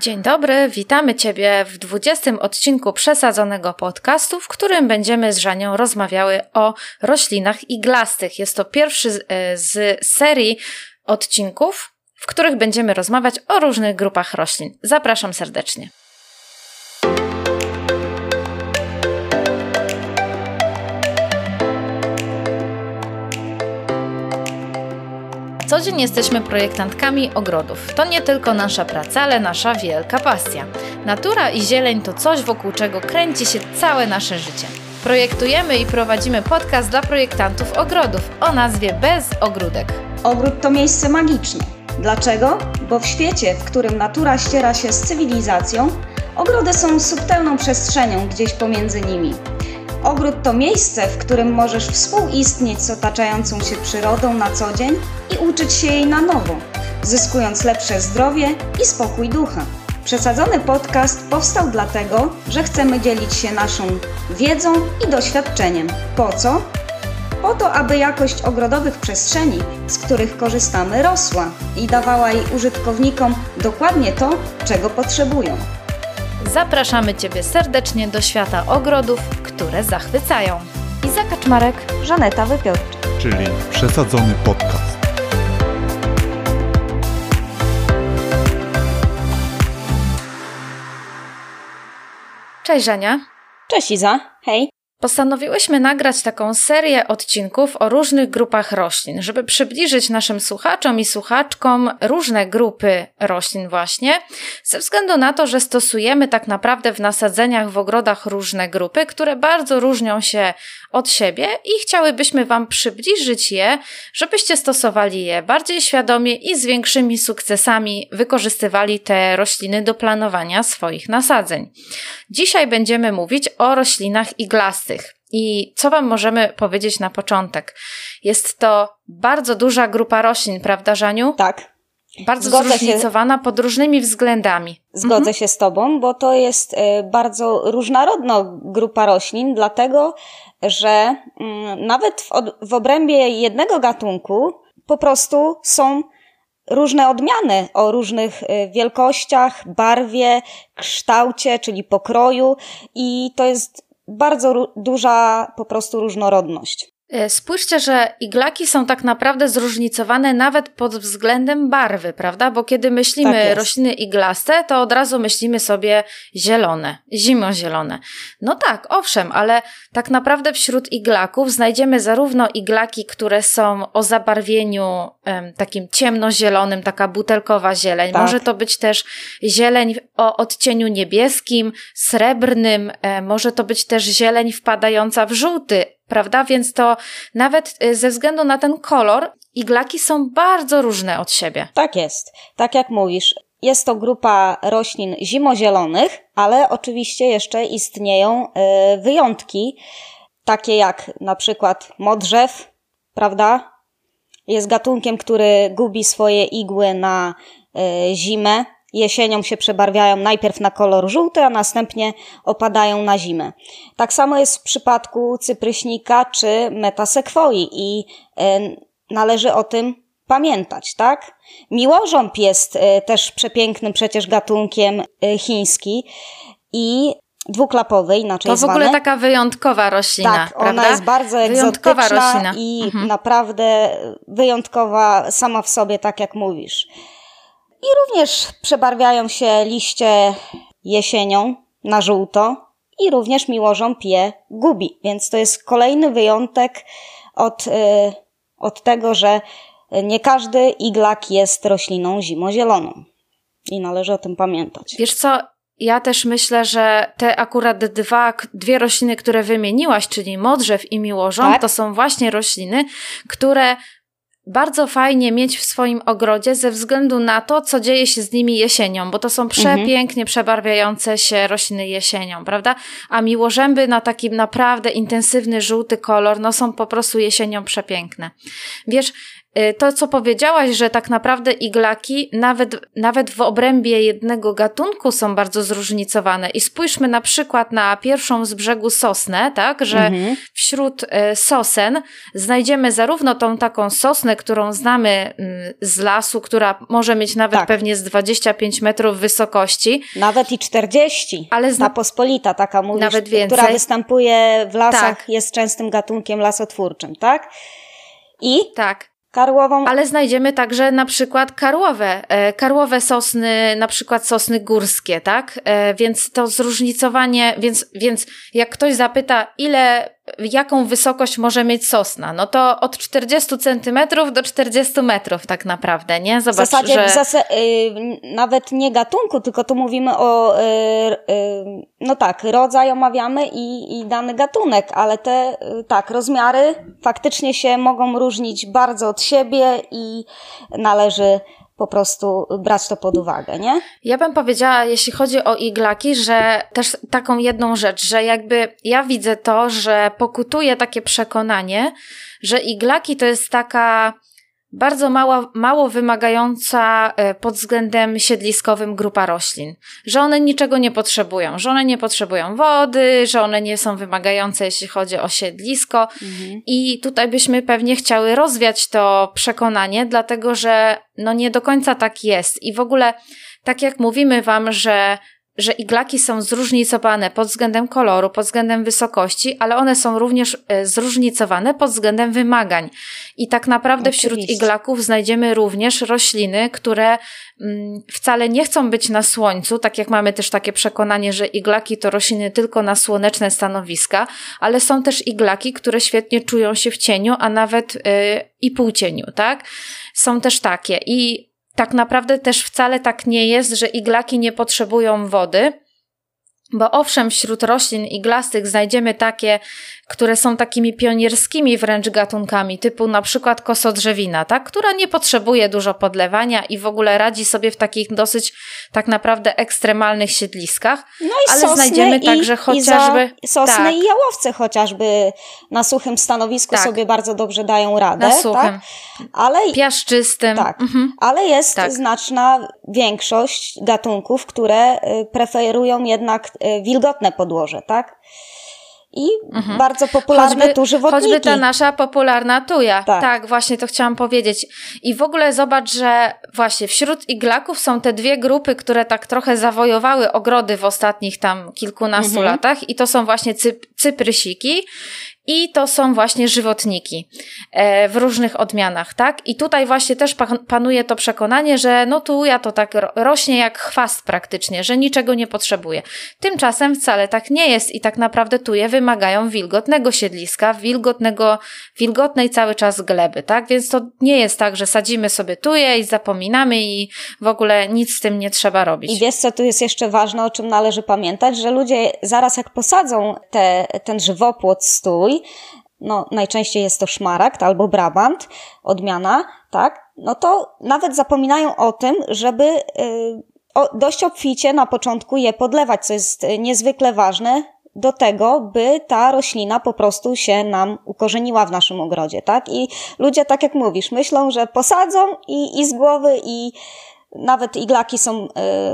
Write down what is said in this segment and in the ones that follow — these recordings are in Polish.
Dzień dobry, witamy Ciebie w 20 odcinku przesadzonego podcastu, w którym będziemy z Żanią rozmawiały o roślinach iglastych. Jest to pierwszy z, e, z serii odcinków, w których będziemy rozmawiać o różnych grupach roślin. Zapraszam serdecznie. Co dzień jesteśmy projektantkami ogrodów. To nie tylko nasza praca, ale nasza wielka pasja. Natura i zieleń to coś, wokół czego kręci się całe nasze życie. Projektujemy i prowadzimy podcast dla projektantów ogrodów o nazwie Bez Ogródek. Ogród to miejsce magiczne. Dlaczego? Bo w świecie, w którym natura ściera się z cywilizacją, ogrody są subtelną przestrzenią gdzieś pomiędzy nimi. Ogród to miejsce, w którym możesz współistnieć z otaczającą się przyrodą na co dzień i uczyć się jej na nowo, zyskując lepsze zdrowie i spokój ducha. Przesadzony podcast powstał dlatego, że chcemy dzielić się naszą wiedzą i doświadczeniem. Po co? Po to, aby jakość ogrodowych przestrzeni, z których korzystamy, rosła i dawała jej użytkownikom dokładnie to, czego potrzebują. Zapraszamy Ciebie serdecznie do świata ogrodów, które zachwycają. Iza Kaczmarek, Żaneta Wypiorcza. czyli przesadzony podcast. Cześć Żania. Cześć Iza, hej. Postanowiłyśmy nagrać taką serię odcinków o różnych grupach roślin, żeby przybliżyć naszym słuchaczom i słuchaczkom różne grupy roślin właśnie, ze względu na to, że stosujemy tak naprawdę w nasadzeniach w ogrodach różne grupy, które bardzo różnią się od siebie i chciałybyśmy Wam przybliżyć je, żebyście stosowali je bardziej świadomie i z większymi sukcesami wykorzystywali te rośliny do planowania swoich nasadzeń. Dzisiaj będziemy mówić o roślinach iglastych. I co Wam możemy powiedzieć na początek? Jest to bardzo duża grupa roślin, prawda, Żaniu? Tak, Bardzo Zgodzę się. zróżnicowana pod różnymi względami. zgodzę się z Tobą, bo to jest e, bardzo różnorodna grupa roślin, dlatego że mm, nawet w, w obrębie jednego gatunku po prostu są różne odmiany o różnych e, wielkościach, barwie, kształcie, czyli pokroju i to jest bardzo duża po prostu różnorodność. E, Spójrzcie, że iglaki są tak naprawdę zróżnicowane nawet pod względem barwy, prawda? Bo kiedy myślimy Tak rośliny iglaste, to od razu myślimy sobie zielone, zimozielone. No tak, owszem, ale tak naprawdę wśród iglaków znajdziemy zarówno iglaki, które są o zabarwieniu em, takim ciemnozielonym, taka butelkowa zieleń. Tak. Może to być też zieleń o odcieniu niebieskim, srebrnym, e, może to być też zieleń wpadająca w żółty, prawda? Więc to nawet e, ze względu na ten kolor, iglaki są bardzo różne od siebie. Tak jest. Tak jak mówisz, jest to grupa roślin zimozielonych, ale oczywiście jeszcze istnieją e, wyjątki, takie jak na przykład modrzew, prawda? Jest gatunkiem, który gubi swoje igły na e, zimę. Jesienią się przebarwiają najpierw na kolor żółty, a następnie opadają na zimę. Tak samo jest w przypadku cypryśnika czy metasekwoi i e, należy o tym pamiętać, tak? Miłożąb jest e, też przepięknym przecież gatunkiem e, chiński i dwuklapowy, inaczej To w zwany. ogóle taka wyjątkowa roślina, Tak, ona prawda? jest bardzo Wyjątkowa egzotyczna roślina. i Mhm. naprawdę wyjątkowa sama w sobie, tak jak mówisz. I również przebarwiają się liście jesienią na żółto i również miłożąb je gubi. Więc to jest kolejny wyjątek od, y, od tego, że nie każdy iglak jest rośliną zimozieloną. I należy o tym pamiętać. Wiesz co, ja też myślę, że te akurat dwa, dwie rośliny, które wymieniłaś, czyli modrzew i miłożąb, Tak. to są właśnie rośliny, które bardzo fajnie mieć w swoim ogrodzie ze względu na to, co dzieje się z nimi jesienią, bo to są przepięknie przebarwiające się rośliny jesienią, prawda? A miłożęby na taki naprawdę intensywny żółty kolor, no są po prostu jesienią przepiękne. Wiesz, to, co powiedziałaś, że tak naprawdę iglaki nawet, nawet w obrębie jednego gatunku są bardzo zróżnicowane. I spójrzmy na przykład na pierwszą z brzegu sosnę, tak, że mhm. wśród y, sosen znajdziemy zarówno tą taką sosnę, którą znamy mm, z lasu, która może mieć nawet tak. pewnie z 25 metrów wysokości. Nawet i 40. Ale zna... Ta pospolita taka mówisz, nawet więcej. która występuje w lasach, tak. jest częstym gatunkiem lasotwórczym, tak? I? Tak. Karłową. Ale znajdziemy także na przykład karłowe, e, karłowe sosny, na przykład sosny górskie, tak? E, więc to zróżnicowanie, więc, więc jak ktoś zapyta, ile jaką wysokość może mieć sosna. No to od 40 centymetrów do 40 metrów tak naprawdę, nie? Zobacz, w zasadzie, że... w zas- yy, nawet nie gatunku, tylko tu mówimy o, yy, yy, no tak, rodzaj omawiamy i, i dany gatunek, ale te, y, tak, rozmiary faktycznie się mogą różnić bardzo od siebie i należy po prostu brać to pod uwagę, nie? Ja bym powiedziała, jeśli chodzi o iglaki, że też taką jedną rzecz, że jakby ja widzę to, że pokutuje takie przekonanie, że iglaki to jest taka bardzo mało, mało wymagająca e, pod względem siedliskowym grupa roślin. Że one niczego nie potrzebują, że one nie potrzebują wody, że one nie są wymagające, jeśli chodzi o siedlisko. Mhm. I tutaj byśmy pewnie chciały rozwiać to przekonanie, dlatego że no nie do końca tak jest. I w ogóle, tak jak mówimy Wam, że że iglaki są zróżnicowane pod względem koloru, pod względem wysokości, ale one są również e, zróżnicowane pod względem wymagań. I tak naprawdę Oczywiście. wśród iglaków znajdziemy również rośliny, które mm, wcale nie chcą być na słońcu, tak jak mamy też takie przekonanie, że iglaki to rośliny tylko na słoneczne stanowiska, ale są też iglaki, które świetnie czują się w cieniu, a nawet yy, i półcieniu, tak? Są też takie. I tak naprawdę też wcale tak nie jest, że iglaki nie potrzebują wody, bo owszem, wśród roślin iglastych znajdziemy takie, które są takimi pionierskimi wręcz gatunkami, typu na przykład kosodrzewina, tak? która nie potrzebuje dużo podlewania i w ogóle radzi sobie w takich dosyć tak naprawdę ekstremalnych siedliskach. No i ale znajdziemy i, także chociażby. I sosny tak. i jałowce chociażby na suchym stanowisku tak. sobie bardzo dobrze dają radę. Na suchym. Tak? Ale, Piaszczystym. Tak. Mhm. Ale jest tak. znaczna większość gatunków, które y, preferują jednak wilgotne podłoże, tak? i mhm. bardzo popularne choćby, tu żywotniki. Choćby ta nasza popularna tuja. Tak. tak, właśnie to chciałam powiedzieć. I w ogóle zobacz, że właśnie wśród iglaków są te dwie grupy, które tak trochę zawojowały ogrody w ostatnich tam kilkunastu mhm. latach i to są właśnie cyp cyprysiki i to są właśnie żywotniki e, w różnych odmianach, tak? I tutaj właśnie też panuje to przekonanie, że no tu ja to tak rośnie jak chwast praktycznie, że niczego nie potrzebuje. Tymczasem wcale tak nie jest i tak naprawdę tuje wymagają wilgotnego siedliska, wilgotnego, wilgotnej cały czas gleby, tak? Więc to nie jest tak, że sadzimy sobie tuje i zapominamy i w ogóle nic z tym nie trzeba robić. I wiesz co tu jest jeszcze ważne, o czym należy pamiętać, że ludzie zaraz jak posadzą te, ten żywopłot stój, no najczęściej jest to szmaragd albo brabant, odmiana, tak, no to nawet zapominają o tym, żeby yy, dość obficie na początku je podlewać, co jest niezwykle ważne do tego, by ta roślina po prostu się nam ukorzeniła w naszym ogrodzie, tak? I ludzie, tak jak mówisz, myślą, że posadzą i, i z głowy i nawet iglaki są y,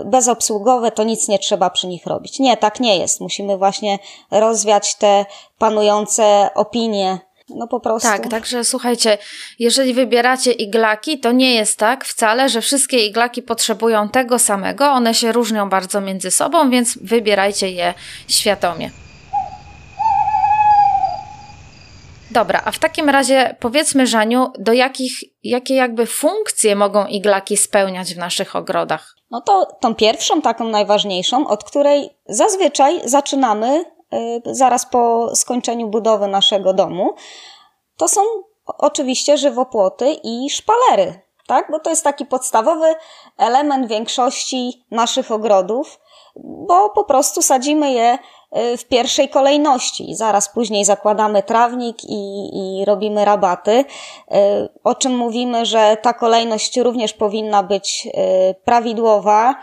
bezobsługowe, to nic nie trzeba przy nich robić. Nie, tak nie jest. Musimy właśnie rozwiać te panujące opinie no po prostu. Tak, także słuchajcie, jeżeli wybieracie iglaki, to nie jest tak wcale, że wszystkie iglaki potrzebują tego samego. One się różnią bardzo między sobą, więc wybierajcie je świadomie. Dobra, a w takim razie powiedzmy, Żaniu, do jakich, jakie jakby funkcje mogą iglaki spełniać w naszych ogrodach? No to tą pierwszą, taką najważniejszą, od której zazwyczaj zaczynamy y, zaraz po skończeniu budowy naszego domu, to są oczywiście żywopłoty i szpalery, tak? Bo to jest taki podstawowy element większości naszych ogrodów, bo po prostu sadzimy je w pierwszej kolejności. Zaraz później zakładamy trawnik i, i robimy rabaty. Y, o czym mówimy, że ta kolejność również powinna być y, prawidłowa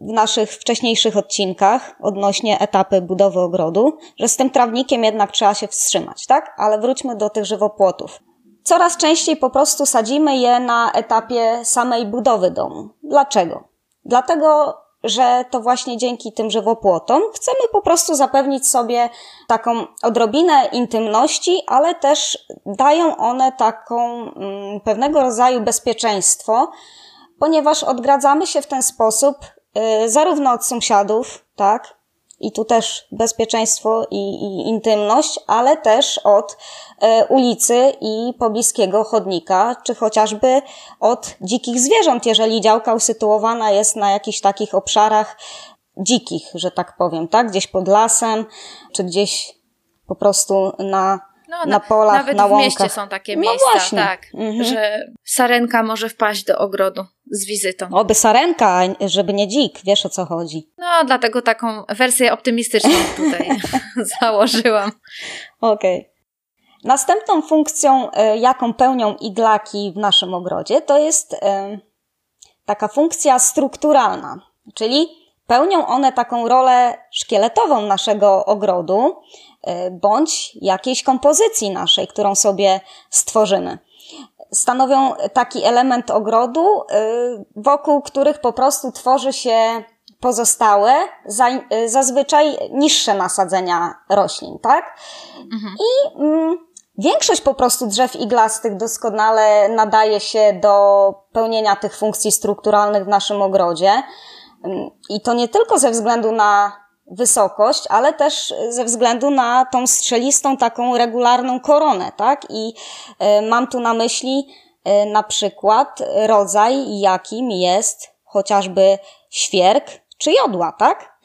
w naszych wcześniejszych odcinkach odnośnie etapy budowy ogrodu, że z tym trawnikiem jednak trzeba się wstrzymać, tak? Ale wróćmy do tych żywopłotów. coraz częściej po prostu sadzimy je na etapie samej budowy domu. Dlaczego? Dlatego, że to właśnie dzięki tym żywopłotom chcemy po prostu zapewnić sobie taką odrobinę intymności, ale też dają one taką mm, pewnego rodzaju bezpieczeństwo, ponieważ odgradzamy się w ten sposób y, zarówno od sąsiadów, tak, i tu też bezpieczeństwo i, i intymność, ale też od e, ulicy i pobliskiego chodnika, czy chociażby od dzikich zwierząt, jeżeli działka usytuowana jest na jakichś takich obszarach dzikich, że tak powiem, tak? Gdzieś pod lasem, czy gdzieś po prostu na no, na, polach, nawet na łąkach. w mieście są takie no miejsca, właśnie. tak, mhm. że sarenka może wpaść do ogrodu z wizytą. Oby sarenka, żeby nie dzik, wiesz o co chodzi. No, dlatego taką wersję optymistyczną tutaj założyłam. Okej. Okay. Następną funkcją, e, jaką pełnią iglaki w naszym ogrodzie, to jest e, taka funkcja strukturalna, czyli pełnią one taką rolę szkieletową naszego ogrodu, bądź jakiejś kompozycji naszej, którą sobie stworzymy. Stanowią taki element ogrodu, e, wokół których po prostu tworzy się pozostałe, e, zazwyczaj niższe nasadzenia roślin, tak? Mhm. I mm, większość po prostu drzew iglastych doskonale nadaje się do pełnienia tych funkcji strukturalnych w naszym ogrodzie. Mm, I to nie tylko ze względu na wysokość, ale też ze względu na tą strzelistą, taką regularną koronę, tak? I e, mam tu na myśli e, na przykład rodzaj, jakim jest chociażby świerk czy jodła, tak?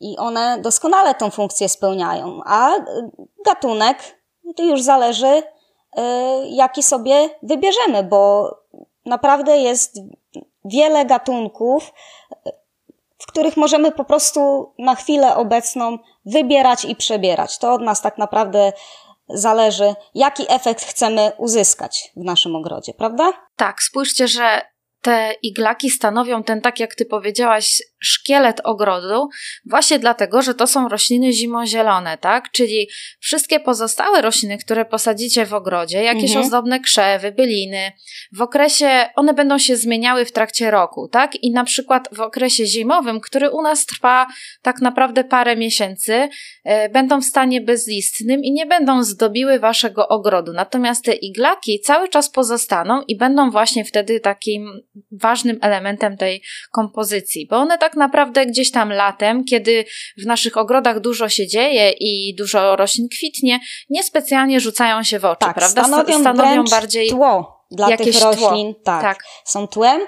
I one doskonale tą funkcję spełniają, a gatunek to już zależy, e, jaki sobie wybierzemy, bo naprawdę jest wiele gatunków, których możemy po prostu na chwilę obecną wybierać i przebierać. To od nas tak naprawdę zależy, jaki efekt chcemy uzyskać w naszym ogrodzie, prawda? Tak, spójrzcie, że te iglaki stanowią ten, tak jak ty powiedziałaś, szkielet ogrodu, właśnie dlatego, że to są rośliny zimozielone, tak? Czyli wszystkie pozostałe rośliny, które posadzicie w ogrodzie, jakieś mhm. ozdobne krzewy, byliny, w okresie, one będą się zmieniały w trakcie roku, tak? I na przykład w okresie zimowym, który u nas trwa tak naprawdę parę miesięcy, e, będą w stanie bezlistnym i nie będą zdobiły waszego ogrodu. Natomiast te iglaki cały czas pozostaną i będą właśnie wtedy takim ważnym elementem tej kompozycji, bo one tak naprawdę gdzieś tam latem, kiedy w naszych ogrodach dużo się dzieje i dużo roślin kwitnie, niespecjalnie rzucają się w oczy, tak, prawda? Stanowią, stanowią bardziej tło dla jakieś tych roślin. Tak, tak, są tłem.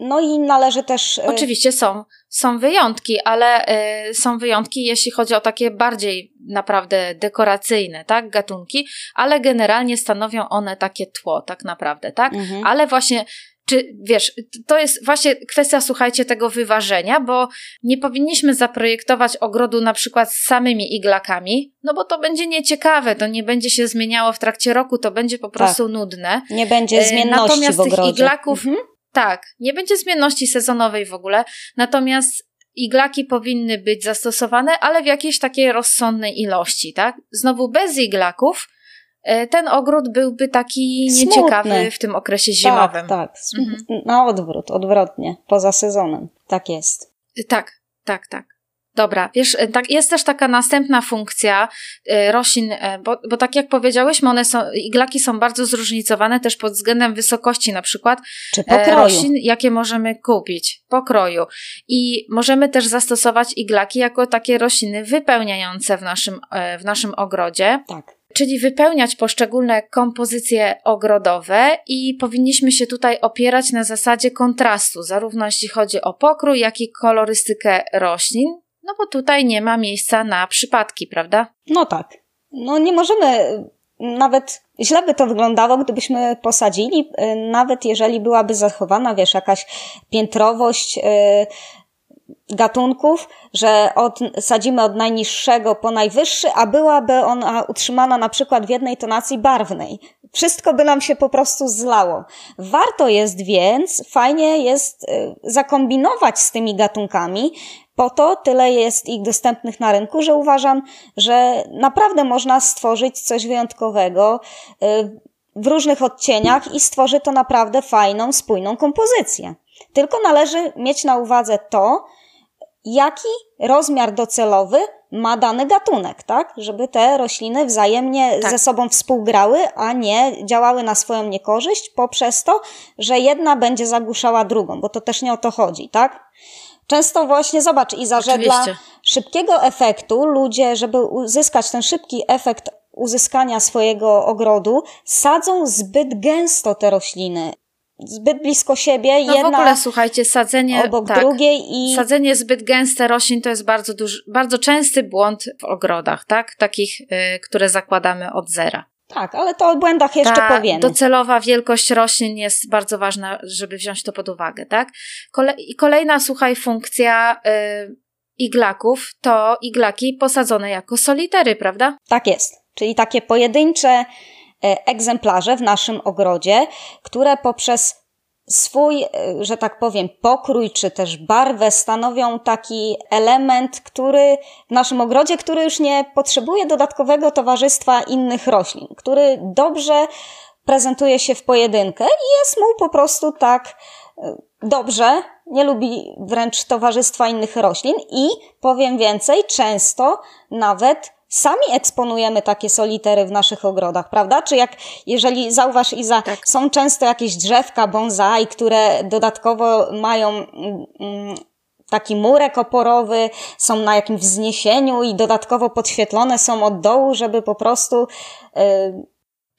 No i należy też. E, Oczywiście są, są wyjątki, ale y, są wyjątki, jeśli chodzi o takie bardziej naprawdę dekoracyjne, tak, gatunki, ale generalnie stanowią one takie tło, tak naprawdę, tak? Mhm. Ale właśnie czy wiesz, to jest właśnie kwestia, słuchajcie, tego wyważenia, bo nie powinniśmy zaprojektować ogrodu na przykład z samymi iglakami, no bo to będzie nieciekawe, to nie będzie się zmieniało w trakcie roku, to będzie po prostu tak. nudne. Nie będzie e, zmienności Natomiast w ogrodzie. tych iglaków, mhm. tak, nie będzie zmienności sezonowej w ogóle, natomiast iglaki powinny być zastosowane, ale w jakiejś takiej rozsądnej ilości, tak? Znowu bez iglaków, ten ogród byłby taki nieciekawy Smutny. w tym okresie zimowym. Tak, tak. Mhm. Na odwrót, odwrotnie, poza sezonem. Tak jest. Tak, tak, tak. Dobra, wiesz, e, tak, jest też taka następna funkcja roślin, bo, bo tak jak powiedziałyśmy, one są, iglaki są bardzo zróżnicowane też pod względem wysokości na przykład Czy pokroju. roślin, jakie możemy kupić, pokroju. I możemy też zastosować iglaki jako takie rośliny wypełniające w naszym, w naszym ogrodzie. Tak czyli wypełniać poszczególne kompozycje ogrodowe i powinniśmy się tutaj opierać na zasadzie kontrastu, zarówno jeśli chodzi o pokrój, jak i kolorystykę roślin, no bo tutaj nie ma miejsca na przypadki, prawda? No tak. No nie możemy, nawet źle by to wyglądało, gdybyśmy posadzili, y, nawet jeżeli byłaby zachowana, wiesz, jakaś piętrowość, yy, gatunków, że od, sadzimy od najniższego po najwyższy, a byłaby ona utrzymana na przykład w jednej tonacji barwnej. Wszystko by nam się po prostu zlało. Warto jest więc, fajnie jest y, zakombinować z tymi gatunkami, po to tyle jest ich dostępnych na rynku, że uważam, że naprawdę można stworzyć coś wyjątkowego. Y, w różnych odcieniach i stworzy to naprawdę fajną, spójną kompozycję. Tylko należy mieć na uwadze to, jaki rozmiar docelowy ma dany gatunek, tak? Żeby te rośliny wzajemnie tak. ze sobą współgrały, a nie działały na swoją niekorzyść poprzez to, że jedna będzie zagłuszała drugą, bo to też nie o to chodzi, tak? Często właśnie, zobacz Iza, że dla szybkiego efektu ludzie, żeby uzyskać ten szybki efekt uzyskania swojego ogrodu, sadzą zbyt gęsto te rośliny zbyt blisko siebie, no jedna w ogóle, słuchajcie, sadzenie obok tak, drugiej i sadzenie zbyt gęste roślin to jest bardzo duży, bardzo częsty błąd w ogrodach, tak? Takich, y, które zakładamy od zera. Tak, ale to o błędach jeszcze Ta powiemy. docelowa wielkość roślin jest bardzo ważna, żeby wziąć to pod uwagę, tak? Kole I kolejna, słuchaj, funkcja y, iglaków to iglaki posadzone jako solitery, prawda? Tak jest. Czyli takie pojedyncze egzemplarze w naszym ogrodzie, które poprzez swój, e, że tak powiem, pokrój czy też barwę stanowią taki element, który w naszym ogrodzie, który już nie potrzebuje dodatkowego towarzystwa innych roślin, który dobrze prezentuje się w pojedynkę i jest mu po prostu tak e, dobrze, nie lubi wręcz towarzystwa innych roślin i powiem więcej, często nawet sami eksponujemy takie solitery w naszych ogrodach, prawda? Czy jak, jeżeli zauważ Iza, tak. są często jakieś drzewka bonsai, które dodatkowo mają mm, taki murek oporowy, są na jakimś wzniesieniu i dodatkowo podświetlone są od dołu, żeby po prostu yy,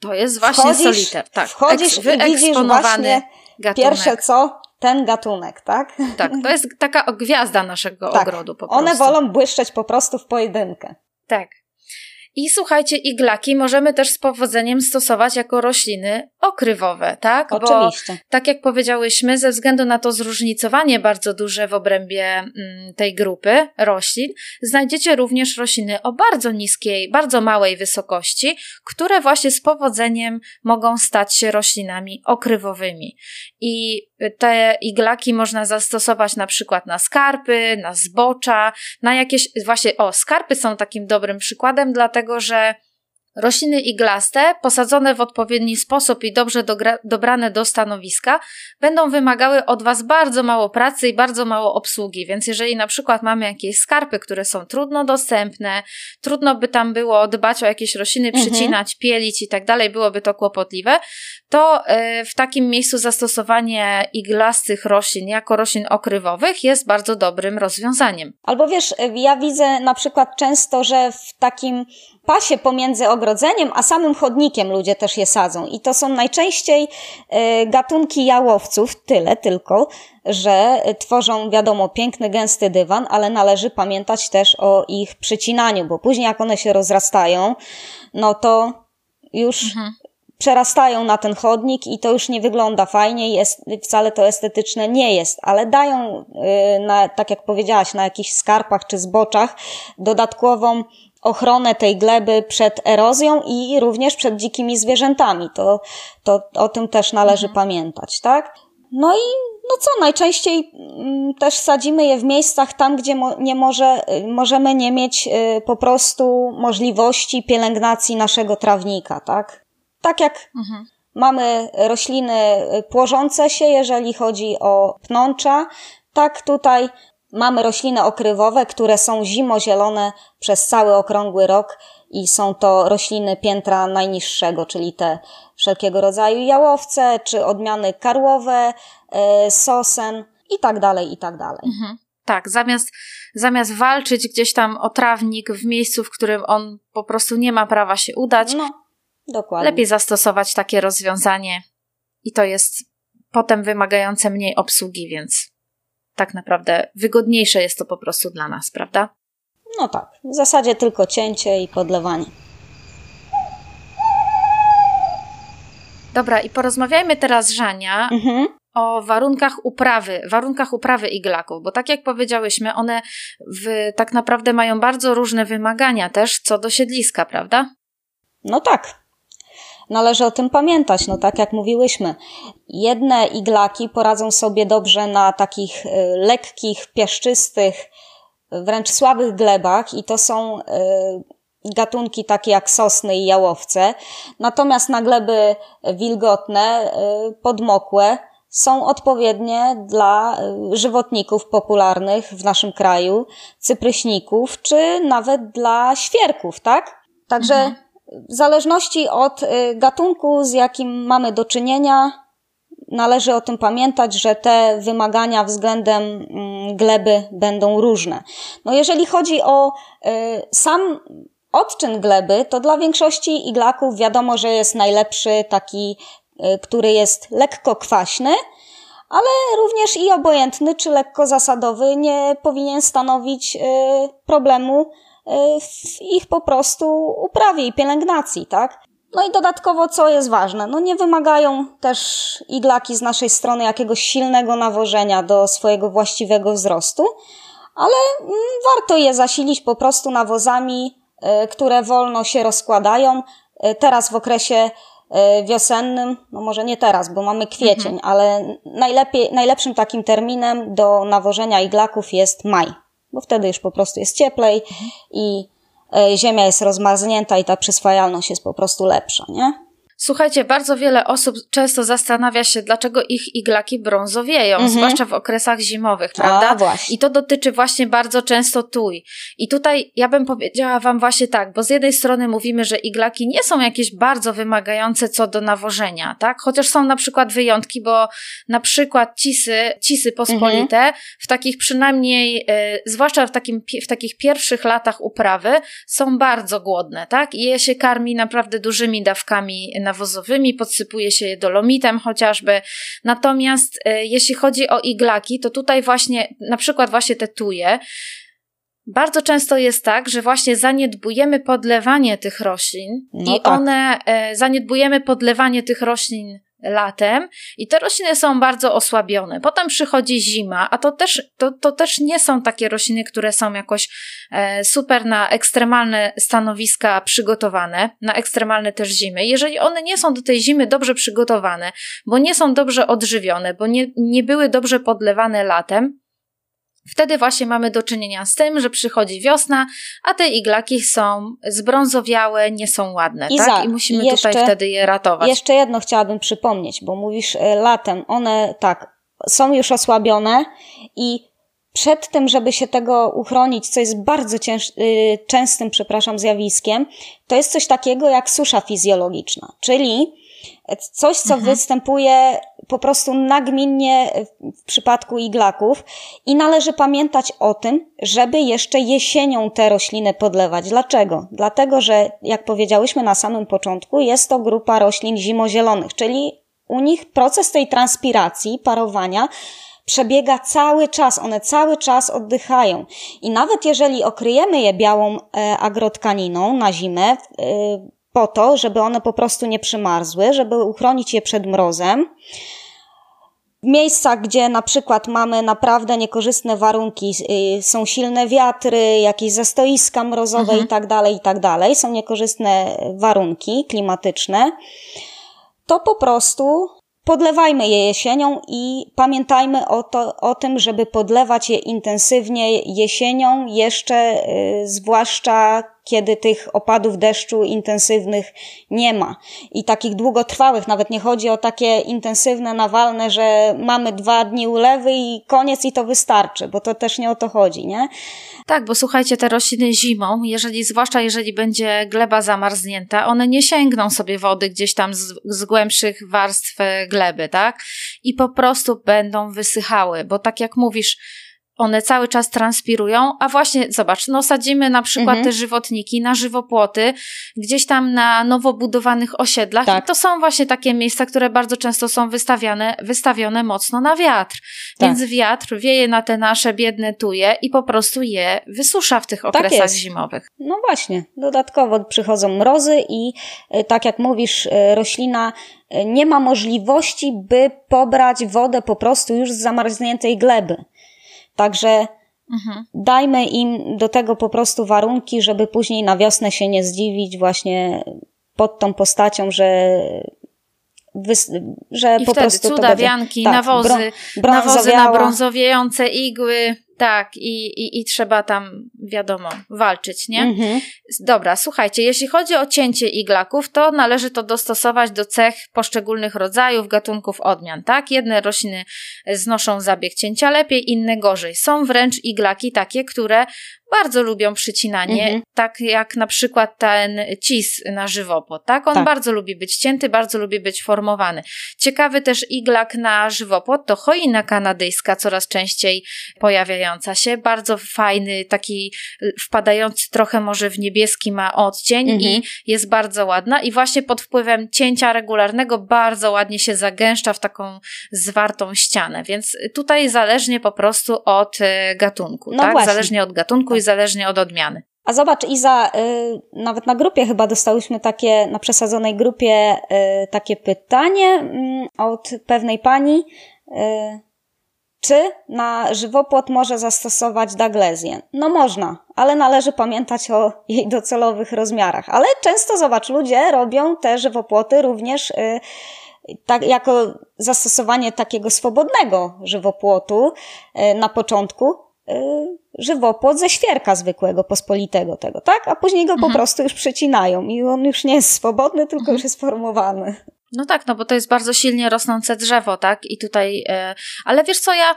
to jest właśnie wchodzisz, soliter, tak. Wchodzisz Eks, i widzisz właśnie gatunek. pierwsze co, ten gatunek, tak? Tak, to jest taka gwiazda naszego tak. ogrodu po prostu. One wolą błyszczeć po prostu w pojedynkę. Tak. I słuchajcie, iglaki możemy też z powodzeniem stosować jako rośliny okrywowe, tak? Oczywiście. Bo, tak jak powiedziałyśmy, ze względu na to zróżnicowanie bardzo duże w obrębie mm, tej grupy roślin, znajdziecie również rośliny o bardzo niskiej, bardzo małej wysokości, które właśnie z powodzeniem mogą stać się roślinami okrywowymi. I te iglaki można zastosować na przykład na skarpy, na zbocza, na jakieś, właśnie, o, skarpy są takim dobrym przykładem, dlatego że Rośliny iglaste, posadzone w odpowiedni sposób i dobrze dobrane do stanowiska, będą wymagały od Was bardzo mało pracy i bardzo mało obsługi, więc jeżeli na przykład mamy jakieś skarpy, które są trudno dostępne, trudno by tam było dbać o jakieś rośliny, mhm. przycinać, pielić i tak dalej, byłoby to kłopotliwe, to e, w takim miejscu zastosowanie iglastych roślin jako roślin okrywowych jest bardzo dobrym rozwiązaniem. Albo wiesz, ja widzę na przykład często, że w takim pasie pomiędzy ogrodzeniem a samym chodnikiem ludzie też je sadzą. I to są najczęściej e, gatunki jałowców, tyle tylko, że tworzą, wiadomo, piękny, gęsty dywan, ale należy pamiętać też o ich przycinaniu, bo później jak one się rozrastają, no to już mhm przerastają na ten chodnik i to już nie wygląda fajnie, jest, wcale to estetyczne nie jest, ale dają, y, na, tak jak powiedziałaś, na jakichś skarpach czy zboczach dodatkową ochronę tej gleby przed erozją i również przed dzikimi zwierzętami. To, to o tym też należy mhm. pamiętać, tak? No i no co, najczęściej mm, też sadzimy je w miejscach tam, gdzie nie może, y, możemy nie mieć y, po prostu możliwości pielęgnacji naszego trawnika, tak? Tak jak mhm. mamy rośliny płożące się, jeżeli chodzi o pnącza, tak tutaj mamy rośliny okrywowe, które są zimozielone przez cały okrągły rok i są to rośliny piętra najniższego, czyli te wszelkiego rodzaju jałowce, czy odmiany karłowe, e, sosen i tak dalej, i tak dalej. Mhm. Tak, zamiast, zamiast walczyć gdzieś tam o trawnik w miejscu, w którym on po prostu nie ma prawa się udać, no, dokładnie. lepiej zastosować takie rozwiązanie i to jest potem wymagające mniej obsługi, więc tak naprawdę wygodniejsze jest to po prostu dla nas, prawda? No tak, w zasadzie tylko cięcie i podlewanie. Dobra, i porozmawiajmy teraz, Żania, mhm. o warunkach uprawy, warunkach uprawy iglaków, bo tak jak powiedziałyśmy, one w, tak naprawdę mają bardzo różne wymagania też co do siedliska, prawda? No tak, należy o tym pamiętać. No tak jak mówiłyśmy, jedne iglaki poradzą sobie dobrze na takich y, lekkich, piaszczystych, wręcz słabych glebach i to są y, gatunki takie jak sosny i jałowce. Natomiast na gleby wilgotne, y, podmokłe, są odpowiednie dla żywotników popularnych w naszym kraju, cypryśników, czy nawet dla świerków, tak? Także mhm. W zależności od y, gatunku, z jakim mamy do czynienia, należy o tym pamiętać, że te wymagania względem mm, gleby będą różne. No jeżeli chodzi o y, sam odczyn gleby, to dla większości iglaków wiadomo, że jest najlepszy taki Y, który jest lekko kwaśny, ale również i obojętny czy lekko zasadowy nie powinien stanowić problemu w ich po prostu uprawie i pielęgnacji, tak? No i dodatkowo, co jest ważne, no nie wymagają też iglaki z naszej strony jakiegoś silnego nawożenia do swojego właściwego wzrostu, ale mm, warto je zasilić po prostu nawozami, które wolno się rozkładają. Teraz w okresie E, wiosennym, no może nie teraz, bo mamy kwiecień, mhm. ale najlepiej, najlepszym takim terminem do nawożenia iglaków jest maj, bo wtedy już po prostu jest cieplej mhm. i e, ziemia jest rozmarznięta i ta przyswajalność jest po prostu lepsza, nie? Słuchajcie, bardzo wiele osób często zastanawia się, dlaczego ich iglaki brązowieją, mhm. zwłaszcza w okresach zimowych, prawda? A, właśnie. I to dotyczy właśnie bardzo często tuj. I tutaj ja bym powiedziała Wam właśnie tak, bo z jednej strony mówimy, że iglaki nie są jakieś bardzo wymagające co do nawożenia, tak? Chociaż są na przykład wyjątki, bo na przykład cisy, cisy pospolite mhm. w takich przynajmniej, y, zwłaszcza w, takim, w takich pierwszych latach uprawy, są bardzo głodne, tak? I je się karmi naprawdę dużymi dawkami nawozowymi, podsypuje się je dolomitem chociażby. Natomiast e, jeśli chodzi o iglaki, to tutaj właśnie, na przykład właśnie te tuje, bardzo często jest tak, że właśnie zaniedbujemy podlewanie tych roślin no i tak. one, e, zaniedbujemy podlewanie tych roślin latem i te rośliny są bardzo osłabione. Potem przychodzi zima, a to też, to, to też nie są takie rośliny, które są jakoś e, super na ekstremalne stanowiska przygotowane, na ekstremalne też zimy. Jeżeli one nie są do tej zimy dobrze przygotowane, bo nie są dobrze odżywione, bo nie, nie były dobrze podlewane latem, Wtedy właśnie mamy do czynienia z tym, że przychodzi wiosna, a te iglaki są zbrązowiałe, nie są ładne, Iza, tak? I musimy jeszcze, tutaj wtedy je ratować. Jeszcze jedno chciałabym przypomnieć, bo mówisz e, latem, one tak, są już osłabione i przed tym, żeby się tego uchronić, co jest bardzo cięż, y, częstym, przepraszam, zjawiskiem, to jest coś takiego jak susza fizjologiczna, czyli coś, co mhm. występuje po prostu nagminnie w przypadku iglaków i należy pamiętać o tym, żeby jeszcze jesienią te rośliny podlewać. Dlaczego? Dlatego, że jak powiedziałyśmy na samym początku, jest to grupa roślin zimozielonych, czyli u nich proces tej transpiracji, parowania przebiega cały czas, one cały czas oddychają. I nawet jeżeli okryjemy je białą e, agrotkaniną na zimę, e, po to, żeby one po prostu nie przymarzły, żeby uchronić je przed mrozem. W miejscach, gdzie na przykład mamy naprawdę niekorzystne warunki, y, są silne wiatry, jakieś zastoiska mrozowe mhm. i tak dalej, i tak dalej, są niekorzystne warunki klimatyczne, to po prostu podlewajmy je jesienią i pamiętajmy o, to, o tym, żeby podlewać je intensywnie jesienią, jeszcze y, zwłaszcza kiedy tych opadów deszczu intensywnych nie ma. I takich długotrwałych, nawet nie chodzi o takie intensywne, nawalne, że mamy dwa dni ulewy i koniec i to wystarczy, bo to też nie o to chodzi, nie? Tak, bo słuchajcie, te rośliny zimą, jeżeli, zwłaszcza jeżeli będzie gleba zamarznięta, one nie sięgną sobie wody gdzieś tam z, z głębszych warstw gleby, tak? I po prostu będą wysychały, bo tak jak mówisz, one cały czas transpirują, a właśnie zobacz, no sadzimy na przykład mhm. te żywotniki na żywopłoty, gdzieś tam na nowo budowanych osiedlach tak. i to są właśnie takie miejsca, które bardzo często są wystawiane, wystawione mocno na wiatr. Tak. Więc wiatr wieje na te nasze biedne tuje i po prostu je wysusza w tych tak okresach tak zimowych. No właśnie, dodatkowo przychodzą mrozy i e, tak jak mówisz, e, roślina e, nie ma możliwości, by pobrać wodę po prostu już z zamarzniętej gleby. Także mhm. dajmy im do tego po prostu warunki, żeby później na wiosnę się nie zdziwić właśnie pod tą postacią, że że I po prostu cudawianki, tak, nawozy, nawozy na brązowiejące igły, tak, i, i, i trzeba tam wiadomo, walczyć, nie? Mhm. Dobra, słuchajcie, jeśli chodzi o cięcie iglaków, to należy to dostosować do cech poszczególnych rodzajów, gatunków odmian, tak? Jedne rośliny znoszą zabieg cięcia lepiej, inne gorzej. Są wręcz iglaki takie, które bardzo lubią przycinanie, mhm. tak jak na przykład ten cis na żywopłot, tak? On tak. bardzo lubi być cięty, bardzo lubi być formowany. Ciekawy też iglak na żywopłot to choina kanadyjska, coraz częściej pojawiająca się. Bardzo fajny, taki wpadający trochę może w niebieski ma odcień mhm. i jest bardzo ładna i właśnie pod wpływem cięcia regularnego bardzo ładnie się zagęszcza w taką zwartą ścianę, więc tutaj zależnie po prostu od e, gatunku, no tak? Właśnie. Zależnie od gatunku i zależnie od odmiany. A zobacz, Iza, y, nawet na grupie chyba dostałyśmy takie, na przesadzonej grupie y, takie pytanie y, od pewnej pani. Czy na żywopłot może zastosować daglezję? No można, ale należy pamiętać o jej docelowych rozmiarach. Ale często, zobacz, ludzie robią te żywopłoty również y, tak, jako zastosowanie takiego swobodnego żywopłotu y, na początku, Y, żywopłot ze świerka zwykłego, pospolitego tego, tak? A później go mhm. po prostu już przecinają i on już nie jest swobodny, tylko mhm. już jest formowany. No tak, no bo to jest bardzo silnie rosnące drzewo, tak? I tutaj, e, ale wiesz co, ja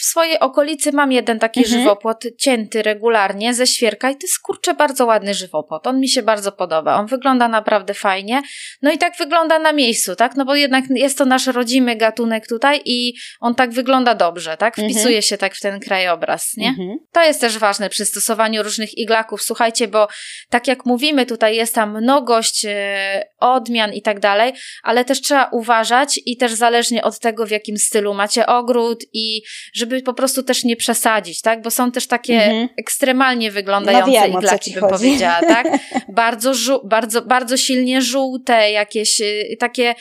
w swojej okolicy mam jeden taki mhm. żywopłot cięty regularnie ze świerka i to jest kurczę bardzo ładny żywopłot. On mi się bardzo podoba. On wygląda naprawdę fajnie. No i tak wygląda na miejscu, tak? No bo jednak jest to nasz rodzimy gatunek tutaj i on tak wygląda dobrze, tak? Mhm. Wpisuje mhm. się tak w ten krajobraz, nie? Mhm. To jest też ważne przy stosowaniu różnych iglaków. Słuchajcie, bo tak jak mówimy, tutaj jest tam mnogość e, odmian i tak dalej, ale też trzeba uważać i też zależnie od tego, w jakim stylu macie ogród i żeby żeby po prostu też nie przesadzić, tak? Bo są też takie mhm. ekstremalnie wyglądające no wiem, iglaki, bym chodzi. powiedziała, tak? Bardzo, bardzo, bardzo silnie żółte, jakieś y, takie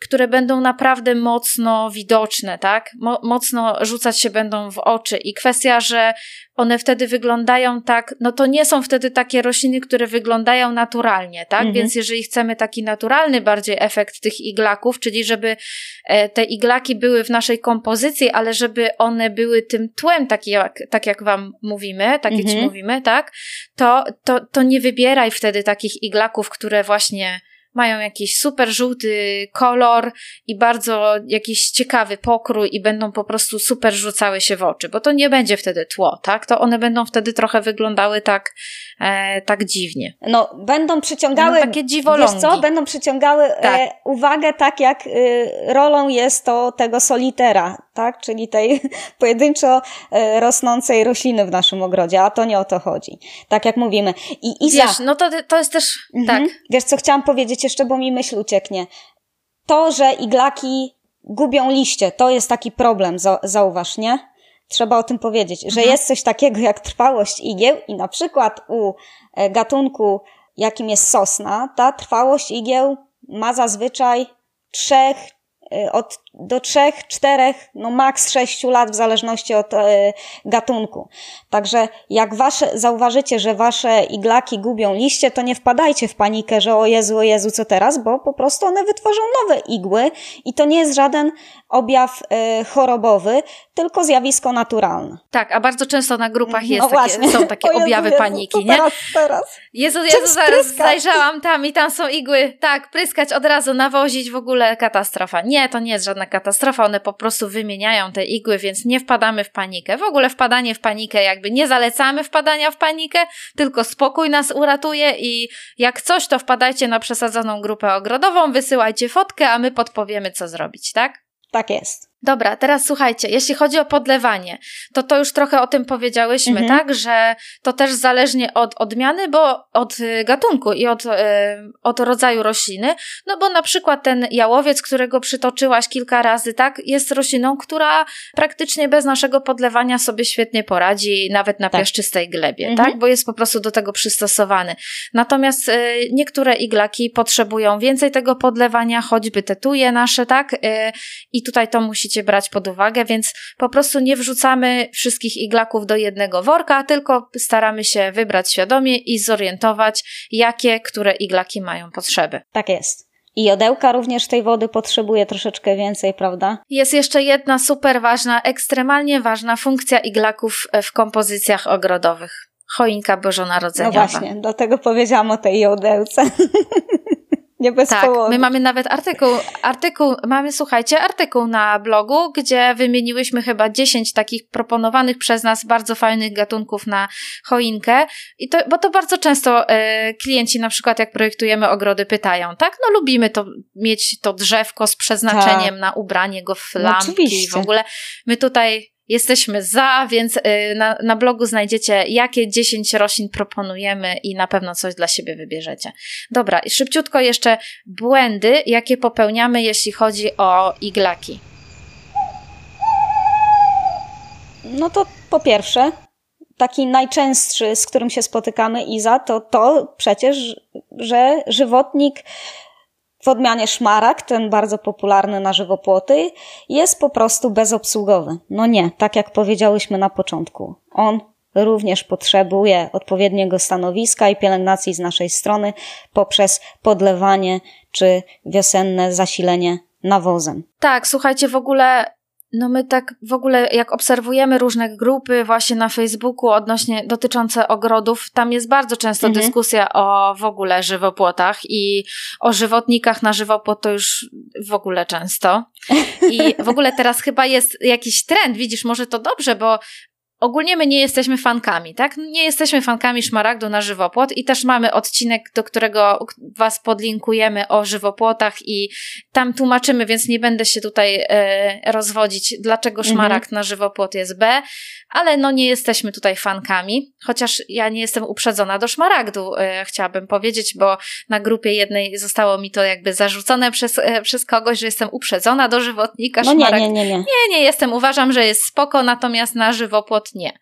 które będą naprawdę mocno widoczne, tak? Mo mocno rzucać się będą w oczy. I kwestia, że one wtedy wyglądają tak, no to nie są wtedy takie rośliny, które wyglądają naturalnie, tak? Mhm. Więc jeżeli chcemy taki naturalny bardziej efekt tych iglaków, czyli żeby e, te iglaki były w naszej kompozycji, ale żeby one były tym tłem, tak jak, tak jak wam mówimy, tak jak ci mhm. mówimy, tak? To, to, to nie wybieraj wtedy takich iglaków, które właśnie mają jakiś super żółty kolor i bardzo jakiś ciekawy pokrój i będą po prostu super rzucały się w oczy, bo to nie będzie wtedy tło, tak? To one będą wtedy trochę wyglądały tak, e, tak dziwnie. No, będą przyciągały, no, takie dziwolągi. Wiesz co? Będą przyciągały e, tak. e, uwagę tak jak e, rolą jest to tego solitera, tak? Czyli tej pojedynczo e, rosnącej rośliny w naszym ogrodzie, a to nie o to chodzi. Tak jak mówimy. I Iza, Wiesz, no to, to jest też, mhm. tak. Wiesz co, chciałam powiedzieć jeszcze, bo mi myśl ucieknie. To, że iglaki gubią liście, to jest taki problem, zauważ, nie? Trzeba o tym powiedzieć, że mhm. jest coś takiego jak trwałość igieł i na przykład u e, gatunku, jakim jest sosna, ta trwałość igieł ma zazwyczaj trzech, Y, od do trzech, czterech, no maks sześciu lat w zależności od y, gatunku. Także jak wasze, zauważycie, że wasze iglaki gubią liście, to nie wpadajcie w panikę, że o Jezu, o Jezu, co teraz, bo po prostu one wytworzą nowe igły i to nie jest żaden objaw y, chorobowy, tylko zjawisko naturalne. Tak, a bardzo często na grupach jest no takie, są takie Jezu, objawy Jezu, paniki, nie? Teraz, teraz. Jezu, Jezu, zaraz zajrzałam tam i tam są igły. Tak, pryskać od razu, nawozić w ogóle katastrofa. Nie, to nie jest żadna katastrofa, one po prostu wymieniają te igły, więc nie wpadamy w panikę. W ogóle wpadanie w panikę, jakby nie zalecamy wpadania w panikę, tylko spokój nas uratuje i jak coś, to wpadajcie na przesadzoną grupę ogrodową, wysyłajcie fotkę, a my podpowiemy, co zrobić, tak? Tak jest. Dobra, teraz słuchajcie, jeśli chodzi o podlewanie, to to już trochę o tym powiedziałyśmy, mhm. tak, że to też zależnie od odmiany, bo od y, gatunku i od, y, od rodzaju rośliny, no bo na przykład ten jałowiec, którego przytoczyłaś kilka razy, tak, jest rośliną, która praktycznie bez naszego podlewania sobie świetnie poradzi, nawet na tak. piaszczystej glebie, mhm. tak, bo jest po prostu do tego przystosowany. Natomiast y, niektóre iglaki potrzebują więcej tego podlewania, choćby te tuje nasze, tak, i tutaj to musi musicie brać pod uwagę, więc po prostu nie wrzucamy wszystkich iglaków do jednego worka, tylko staramy się wybrać świadomie i zorientować, jakie, które iglaki mają potrzeby. Tak jest. I jodełka również tej wody potrzebuje troszeczkę więcej, prawda? Jest jeszcze jedna super ważna, ekstremalnie ważna funkcja iglaków w kompozycjach ogrodowych. choinka bożonarodzeniowa. No właśnie, dlatego powiedziałam o tej jodełce. Nie bez tak, powodu. my mamy nawet artykuł, artykuł, mamy słuchajcie, artykuł na blogu, gdzie wymieniłyśmy chyba 10 takich proponowanych przez nas bardzo fajnych gatunków na choinkę. I to, bo to bardzo często e, klienci na przykład jak projektujemy ogrody pytają, tak? No lubimy to mieć to drzewko z przeznaczeniem tak. na ubranie go w lampki no, i w ogóle. My tutaj Jesteśmy za, więc y, na, na blogu znajdziecie, jakie 10 roślin proponujemy i na pewno coś dla siebie wybierzecie. Dobra, i szybciutko jeszcze błędy, jakie popełniamy, jeśli chodzi o iglaki. No to po pierwsze, taki najczęstszy, z którym się spotykamy, Iza, to to przecież, że żywotnik w odmianie szmarak, ten bardzo popularny na żywopłoty, jest po prostu bezobsługowy. No nie, tak jak powiedziałyśmy na początku. On również potrzebuje odpowiedniego stanowiska i pielęgnacji z naszej strony poprzez podlewanie czy wiosenne zasilenie nawozem. Tak, słuchajcie, w ogóle no my tak w ogóle, jak obserwujemy różne grupy właśnie na Facebooku odnośnie dotyczące ogrodów, tam jest bardzo często mhm. dyskusja o w ogóle żywopłotach i o żywotnikach na żywopłot to już w ogóle często. I w ogóle teraz chyba jest jakiś trend, widzisz, może to dobrze, bo Ogólnie my nie jesteśmy fankami, tak? Nie jesteśmy fankami szmaragdu na żywopłot i też mamy odcinek, do którego Was podlinkujemy o żywopłotach i tam tłumaczymy, więc nie będę się tutaj e, rozwodzić, dlaczego mhm. szmaragd mhm. na żywopłot jest B, ale no nie jesteśmy tutaj fankami, chociaż ja nie jestem uprzedzona do szmaragdu, e, chciałabym powiedzieć, bo na grupie jednej zostało mi to jakby zarzucone przez, e, przez kogoś, że jestem uprzedzona do żywotnika. No szmaragd. nie, nie, nie, nie. Nie, nie jestem, uważam, że jest spoko, natomiast na żywopłot nie.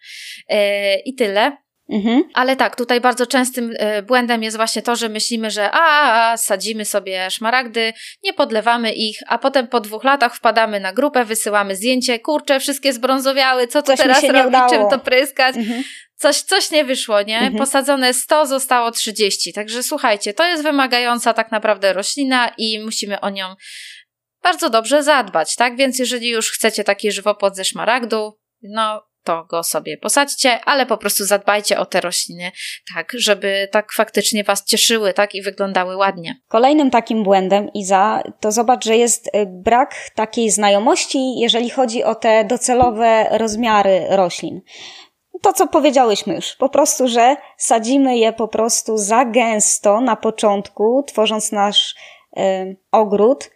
E, I tyle. Mhm. Ale tak, tutaj bardzo częstym e, błędem jest właśnie to, że myślimy, że a, a, sadzimy sobie szmaragdy, nie podlewamy ich, a potem po dwóch latach wpadamy na grupę, wysyłamy zdjęcie, kurczę, wszystkie zbrązowiały, co coś teraz robić, czym to pryskać? Mhm. Coś, coś nie wyszło, nie? Mhm. Posadzone 100, zostało 30. Także słuchajcie, to jest wymagająca tak naprawdę roślina i musimy o nią bardzo dobrze zadbać, tak? Więc jeżeli już chcecie taki żywopłot ze szmaragdu, no to go sobie posadźcie, ale po prostu zadbajcie o te rośliny, tak, żeby tak faktycznie Was cieszyły, tak, i wyglądały ładnie. Kolejnym takim błędem, Iza, to zobacz, że jest y, brak takiej znajomości, jeżeli chodzi o te docelowe rozmiary roślin. To, co powiedziałyśmy już, po prostu, że sadzimy je po prostu za gęsto na początku, tworząc nasz y, ogród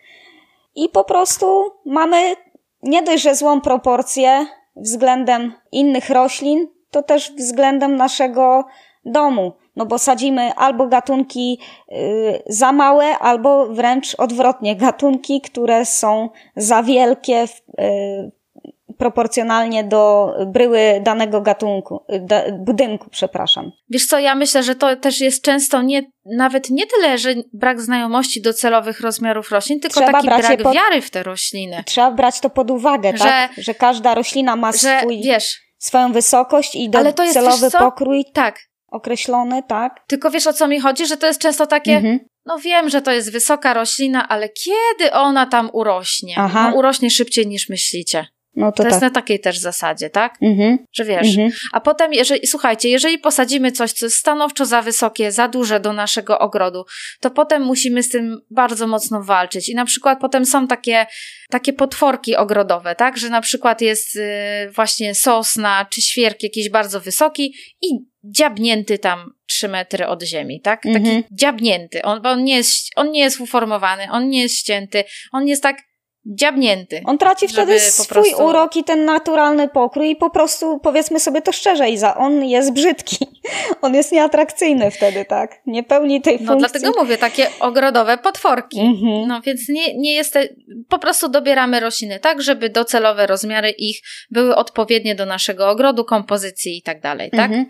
i po prostu mamy nie dość, że złą proporcję względem innych roślin, to też względem naszego domu. No bo sadzimy albo gatunki y, za małe, albo wręcz odwrotnie, gatunki, które są za wielkie y, proporcjonalnie do bryły danego gatunku, da, budynku, przepraszam. Wiesz co, ja myślę, że to też jest często nie, nawet nie tyle, że brak znajomości docelowych rozmiarów roślin, tylko Trzeba taki brak pod... wiary w te rośliny. Trzeba brać to pod uwagę, że, tak? Że każda roślina ma że, swój, wiesz, swoją wysokość i docelowy pokrój. Tak. Określony, tak. Tylko wiesz o co mi chodzi, że to jest często takie, mhm. no wiem, że to jest wysoka roślina, ale kiedy ona tam urośnie? Aha. No urośnie szybciej niż myślicie. No to, to tak. jest na takiej też zasadzie, tak? Mhm. Że wiesz. Mhm. A potem, jeżeli, słuchajcie, jeżeli posadzimy coś, co jest stanowczo za wysokie, za duże do naszego ogrodu, to potem musimy z tym bardzo mocno walczyć. I na przykład potem są takie, takie potworki ogrodowe, tak? Że na przykład jest y, właśnie sosna czy świerk jakiś bardzo wysoki i dziabnięty tam 3 metry od ziemi, tak? Taki mhm. dziabnięty. On, on, nie jest, on nie jest uformowany, on nie jest ścięty, on jest tak dziabnięty. On traci wtedy swój prostu... urok i ten naturalny pokrój i po prostu, powiedzmy sobie to szczerze, Iza, on jest brzydki. On jest nieatrakcyjny wtedy, tak? Nie pełni tej funkcji. No dlatego mówię, takie ogrodowe potworki. Mhm. No więc nie, nie jest, po prostu dobieramy rośliny tak, żeby docelowe rozmiary ich były odpowiednie do naszego ogrodu, kompozycji i tak dalej, tak? Mhm.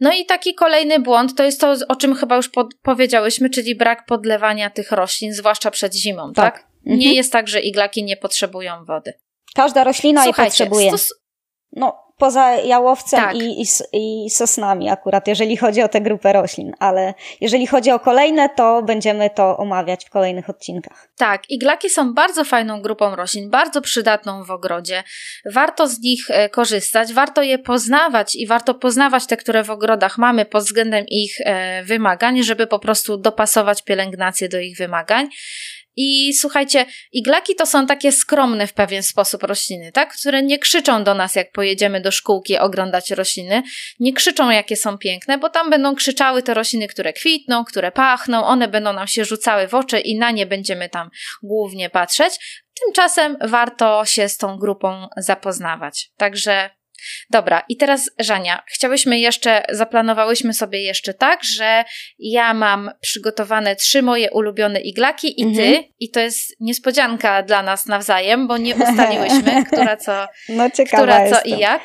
No i taki kolejny błąd to jest to, o czym chyba już pod, powiedziałyśmy, czyli brak podlewania tych roślin, zwłaszcza przed zimą, tak? tak? Nie mhm. jest tak, że iglaki nie potrzebują wody. Każda roślina Słuchajcie, jej potrzebuje. Stos... No, poza jałowcem Tak. i, i, i sosnami akurat, jeżeli chodzi o tę grupę roślin, ale jeżeli chodzi o kolejne, to będziemy to omawiać w kolejnych odcinkach. Tak, iglaki są bardzo fajną grupą roślin, bardzo przydatną w ogrodzie. Warto z nich e, korzystać, warto je poznawać i warto poznawać te, które w ogrodach mamy pod względem ich e, wymagań, żeby po prostu dopasować pielęgnację do ich wymagań. I słuchajcie, iglaki to są takie skromne w pewien sposób rośliny, tak? Które nie krzyczą do nas, jak pojedziemy do szkółki oglądać rośliny. Nie krzyczą, jakie są piękne, bo tam będą krzyczały te rośliny, które kwitną, które pachną, one będą nam się rzucały w oczy i na nie będziemy tam głównie patrzeć. Tymczasem warto się z tą grupą zapoznawać. Także Dobra, i teraz Żania, chciałyśmy jeszcze, zaplanowałyśmy sobie jeszcze tak, że ja mam przygotowane trzy moje ulubione iglaki i ty, Mhm. i to jest niespodzianka dla nas nawzajem, bo nie ustaliłyśmy, która co, No która co i jak.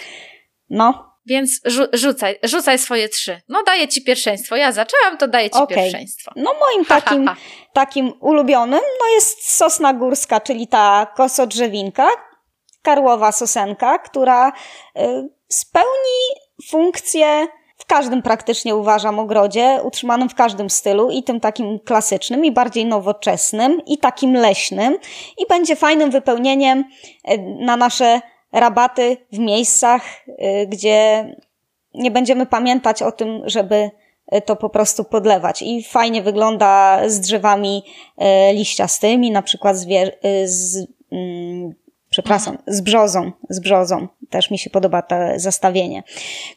No, Więc rzu- rzucaj, rzucaj swoje trzy. No daję ci pierwszeństwo. Ja zaczęłam, to daję ci Okej. pierwszeństwo. no moim Ha, ha, takim, ha. takim ulubionym no jest sosna górska, czyli ta kosodrzewinka, karłowa sosenka, która y, spełni funkcję w każdym praktycznie uważam ogrodzie, utrzymanym w każdym stylu i tym takim klasycznym i bardziej nowoczesnym i takim leśnym i będzie fajnym wypełnieniem y, na nasze rabaty w miejscach, y, gdzie nie będziemy pamiętać o tym, żeby to po prostu podlewać. I fajnie wygląda z drzewami liściastymi, na przykład z, z mm, przepraszam, z brzozą, z brzozą. Też mi się podoba to zestawienie.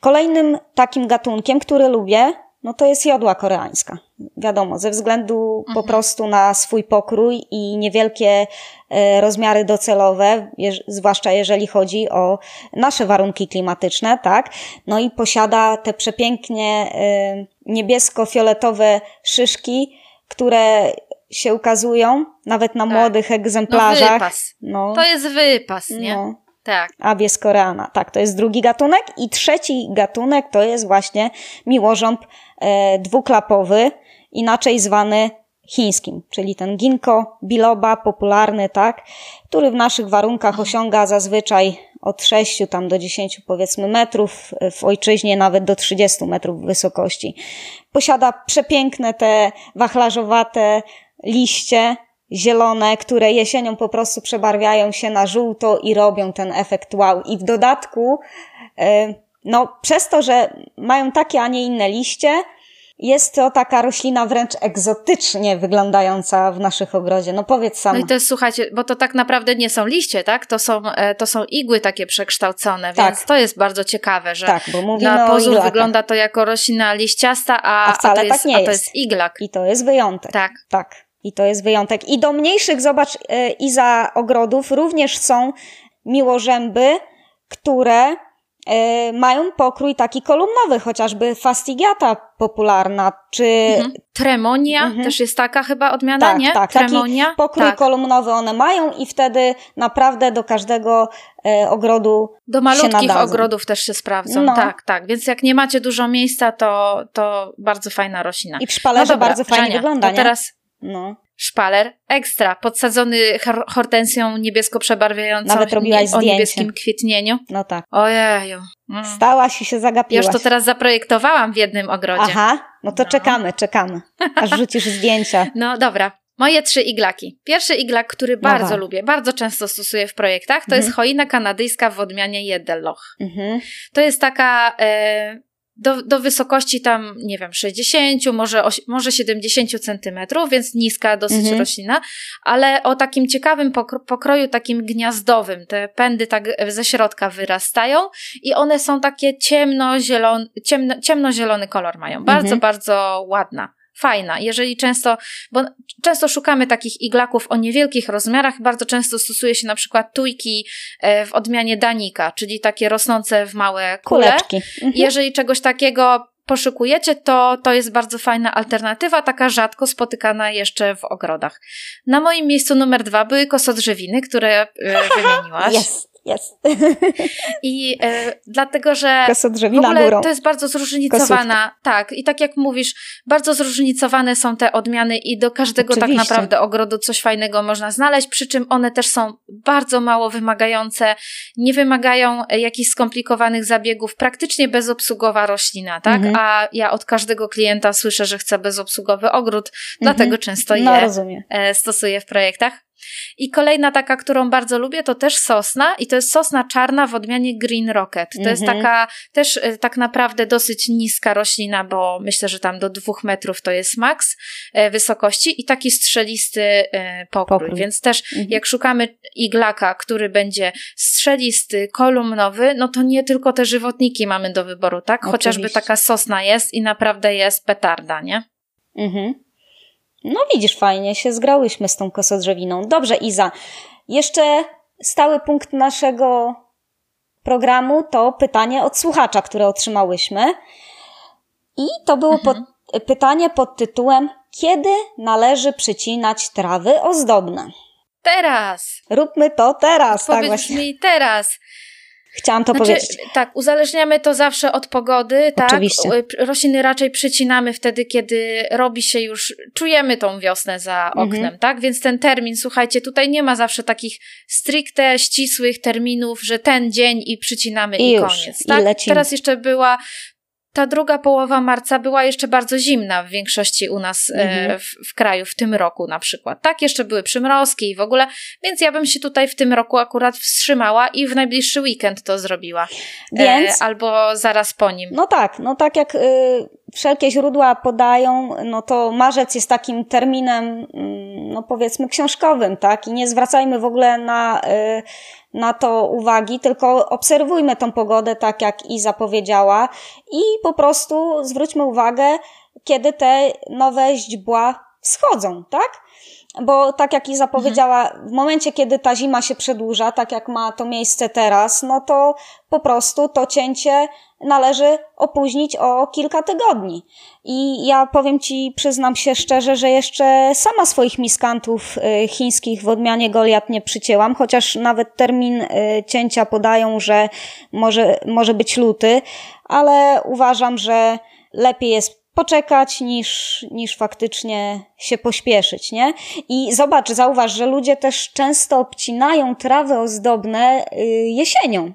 Kolejnym takim gatunkiem, który lubię, no to jest jodła koreańska. Wiadomo, ze względu po prostu na swój pokrój i niewielkie e, rozmiary docelowe, zwłaszcza jeżeli chodzi o nasze warunki klimatyczne, tak? No i posiada te przepięknie e, niebiesko-fioletowe szyszki, które się ukazują nawet na Tak. młodych No egzemplarzach. wypas. No, To jest wypas, nie? no. Tak. Abies koreana. Tak, to jest drugi gatunek. I trzeci gatunek to jest właśnie miłożąb e, dwuklapowy, inaczej zwany chińskim, czyli ten ginkgo biloba, popularny, tak, który w naszych warunkach osiąga zazwyczaj od 6 tam do 10 powiedzmy metrów, e, w ojczyźnie nawet do 30 metrów wysokości. Posiada przepiękne te wachlarzowate liście, zielone, które jesienią po prostu przebarwiają się na żółto i robią ten efekt wow. I w dodatku, e, no, przez to, że mają takie, a nie inne liście, jest to taka roślina wręcz egzotycznie wyglądająca w naszych ogrodzie. No powiedz sama. No i to jest, słuchajcie, bo to tak naprawdę nie są liście, tak? To są, e, to są igły takie przekształcone, Tak. więc to jest bardzo ciekawe, że tak, bo na pozór wygląda to jako roślina liściasta, a, A wcale to jest, tak nie a to jest. jest iglak. I to jest wyjątek. Tak. Tak. I to jest wyjątek. I do mniejszych, zobacz, e, iza ogrodów również są miłożęby, które e, mają pokrój taki kolumnowy, chociażby fastigiata popularna, czy Mhm. Tremonia Mhm. też jest taka chyba odmiana, Tak, nie? tak, taki Tremonia? pokrój tak. kolumnowy one mają i wtedy naprawdę do każdego e, ogrodu Do malutkich ogrodów też się sprawdzą. No. Tak, tak. Więc jak nie macie dużo miejsca, to, to bardzo fajna roślina. i w szpalerze No dobra, bardzo fajnie Żania, wygląda, nie? teraz No. szpaler ekstra, podsadzony hor- hortensją niebiesko przebarwiającą Nawet robiłaś o niebieskim kwietnieniu. no tak. Ojeju. Mm. Stałaś i się zagapiłaś. już to teraz zaprojektowałam w jednym ogrodzie. Aha, no to No. czekamy, czekamy. Aż rzucisz zdjęcia. No dobra. Moje trzy iglaki. Pierwszy iglak, który bardzo lubię, bardzo często stosuję w projektach, to Mhm. jest choina kanadyjska w odmianie Jedelloch. Mhm. To jest taka e, do, do wysokości tam, nie wiem, 60, może, może 70 centymetrów, więc niska dosyć Mhm. roślina, ale o takim ciekawym pokro- pokroju, takim gniazdowym. Te pędy tak ze środka wyrastają i one są takie ciemno-zielony, ciemno, ciemnozielony kolor mają. Bardzo, Mhm. bardzo ładna. Fajna. Jeżeli często, bo często szukamy takich iglaków o niewielkich rozmiarach, bardzo często stosuje się na przykład tujki e, w odmianie danika, czyli takie rosnące w małe kule. Kuleczki. Mhm. Jeżeli czegoś takiego poszukujecie, to to jest bardzo fajna alternatywa, taka rzadko spotykana jeszcze w ogrodach. Na moim miejscu numer dwa były kosodrzewiny, które e, wymieniłaś. Jest. Jest. I e, dlatego, że Kosodrzewina w ogóle górą. to jest bardzo zróżnicowana. Tak, i tak jak mówisz, bardzo zróżnicowane są te odmiany i do każdego Oczywiście. tak naprawdę ogrodu coś fajnego można znaleźć, przy czym one też są bardzo mało wymagające, nie wymagają jakichś skomplikowanych zabiegów, praktycznie bezobsługowa roślina, tak? Mhm. A ja od każdego klienta słyszę, że chce bezobsługowy ogród, dlatego często je No, rozumiem. e, stosuję w projektach. I kolejna taka, którą bardzo lubię, to też sosna i to jest sosna czarna w odmianie Green Rocket. To jest Mhm. taka też e, tak naprawdę dosyć niska roślina, bo myślę, że tam do dwóch metrów to jest maks e, wysokości i taki strzelisty e, pokrój. Pokrój. Więc też Mhm. jak szukamy iglaka, który będzie strzelisty, kolumnowy, no to nie tylko te żywotniki mamy do wyboru, tak? Chociażby Oczywiście. taka sosna jest i naprawdę jest petarda, nie? Mhm. No widzisz, fajnie się zgrałyśmy z tą kosodrzewiną. Dobrze, Iza. Jeszcze stały punkt naszego programu to pytanie od słuchacza, które otrzymałyśmy. I to było pod, pytanie pod tytułem Kiedy należy przycinać trawy ozdobne? Teraz! Róbmy to teraz, tak Powiedz właśnie. mi teraz. Chciałam to Znaczy, powiedzieć. tak, uzależniamy to zawsze od pogody, tak? Oczywiście. Y, Rośliny raczej przycinamy wtedy, kiedy robi się już, czujemy tą wiosnę za Mhm. oknem, tak? Więc ten termin, słuchajcie, tutaj nie ma zawsze takich stricte, ścisłych terminów, że ten dzień i przycinamy i, I już, koniec, i tak? lecimy. Teraz jeszcze była ta druga połowa marca była jeszcze bardzo zimna w większości u nas e, Mhm. w, w kraju w tym roku na przykład. Tak, jeszcze były przymrozki i w ogóle, więc ja bym się tutaj w tym roku akurat wstrzymała i w najbliższy weekend to zrobiła. Więc- E, albo zaraz po nim. No tak, no tak jak y, wszelkie źródła podają, no to marzec jest takim terminem, mm, no powiedzmy książkowym, tak? I nie zwracajmy w ogóle na, y, na to uwagi, tylko obserwujmy tą pogodę tak jak i zapowiedziała i po prostu zwróćmy uwagę, kiedy te nowe źdźbła wschodzą, tak? Bo tak jak i zapowiedziała, w momencie, kiedy ta zima się przedłuża, tak jak ma to miejsce teraz, no to po prostu to cięcie należy opóźnić o kilka tygodni. I ja powiem Ci, przyznam się szczerze, że jeszcze sama swoich miskantów y, chińskich w odmianie Goliat nie przycięłam, chociaż nawet termin y, cięcia podają, że może, może być luty, ale uważam, że lepiej jest poczekać niż, niż faktycznie się pośpieszyć, nie? I zobacz, zauważ, że ludzie też często obcinają trawy ozdobne y, jesienią.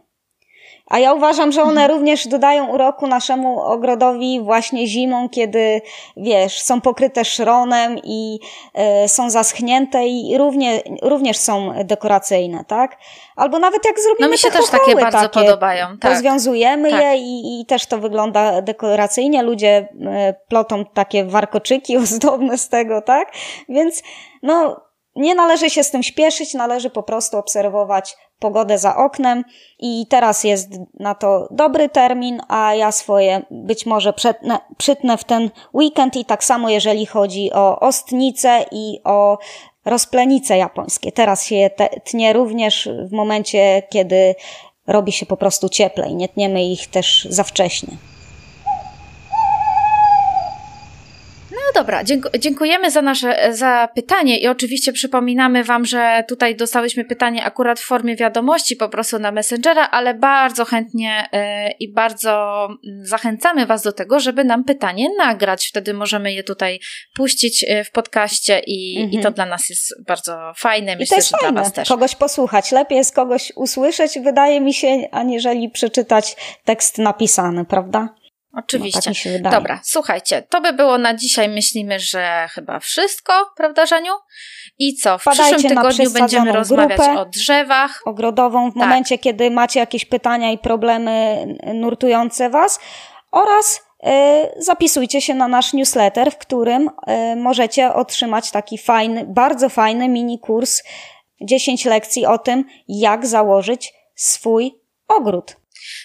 A ja uważam, że one również dodają uroku naszemu ogrodowi właśnie zimą, kiedy, wiesz, są pokryte szronem i e, są zaschnięte i równie, również są dekoracyjne, tak? Albo nawet jak zrobimy No mi się te też takie bardzo podobają, tak. Rozwiązujemy Tak. je i, i też to wygląda dekoracyjnie. Ludzie e, plotą takie warkoczyki ozdobne z tego, tak? Więc no, nie należy się z tym śpieszyć, należy po prostu obserwować pogodę za oknem i teraz jest na to dobry termin, a ja swoje być może przetnę, przytnę w ten weekend i tak samo jeżeli chodzi o ostnice i o rozplenice japońskie. Teraz się je tnie również w momencie, kiedy robi się po prostu cieplej. Nie tniemy ich też za wcześnie. No dobra, dzięku- dziękujemy za nasze za pytanie i oczywiście przypominamy Wam, że tutaj dostałyśmy pytanie akurat w formie wiadomości po prostu na Messengera, ale bardzo chętnie e, i bardzo mm, zachęcamy Was do tego, żeby nam pytanie nagrać. Wtedy możemy je tutaj puścić e, w podcaście i, Mhm. i to dla nas jest bardzo fajne. I to Myślę, jest że dla fajne, Was też. kogoś posłuchać. Lepiej jest kogoś usłyszeć, wydaje mi się, aniżeli przeczytać tekst napisany, prawda? No, Oczywiście. tak mi się wydaje. Dobra, słuchajcie, to by było na dzisiaj. Myślimy, że chyba wszystko, prawda, Żaniu? I co? W Wpadajcie przyszłym tygodniu będziemy rozmawiać o drzewach. ogrodową w Tak. momencie, kiedy macie jakieś pytania i problemy nurtujące Was oraz e, zapisujcie się na nasz newsletter, w którym e, możecie otrzymać taki fajny, bardzo fajny mini kurs 10 lekcji o tym, jak założyć swój ogród.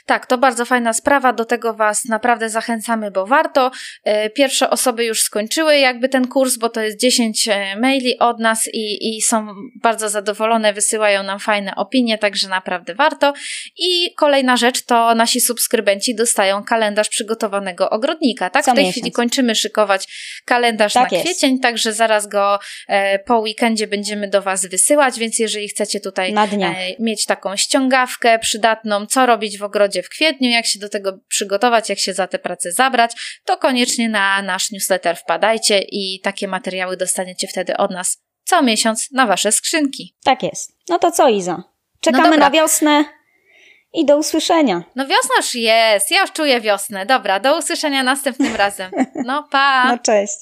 Tak, to bardzo fajna sprawa, do tego Was naprawdę zachęcamy, bo warto. E, pierwsze osoby już skończyły jakby ten kurs, bo to jest 10 e, maili od nas i, i są bardzo zadowolone, wysyłają nam fajne opinie, także naprawdę warto. I kolejna rzecz to nasi subskrybenci dostają kalendarz przygotowanego ogrodnika, tak? Co w tej miesiąc. chwili kończymy szykować kalendarz Tak na jest. kwiecień, także zaraz go e, po weekendzie będziemy do Was wysyłać, więc jeżeli chcecie tutaj e, mieć taką ściągawkę przydatną, co robić w ogrodzie w kwietniu, jak się do tego przygotować, jak się za tę pracę zabrać, to koniecznie na nasz newsletter wpadajcie i takie materiały dostaniecie wtedy od nas co miesiąc na Wasze skrzynki. Tak jest. No to co, Iza? Czekamy dobra. na wiosnę i do usłyszenia. No wiosna już jest, ja już czuję wiosnę. Dobra, do usłyszenia następnym razem. No pa! No cześć.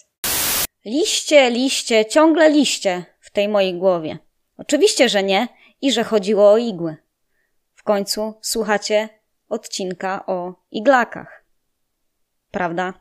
Liście, liście, ciągle liście w tej mojej głowie. Oczywiście, że nie i że chodziło o igły. W końcu słuchacie odcinka o iglakach. Prawda?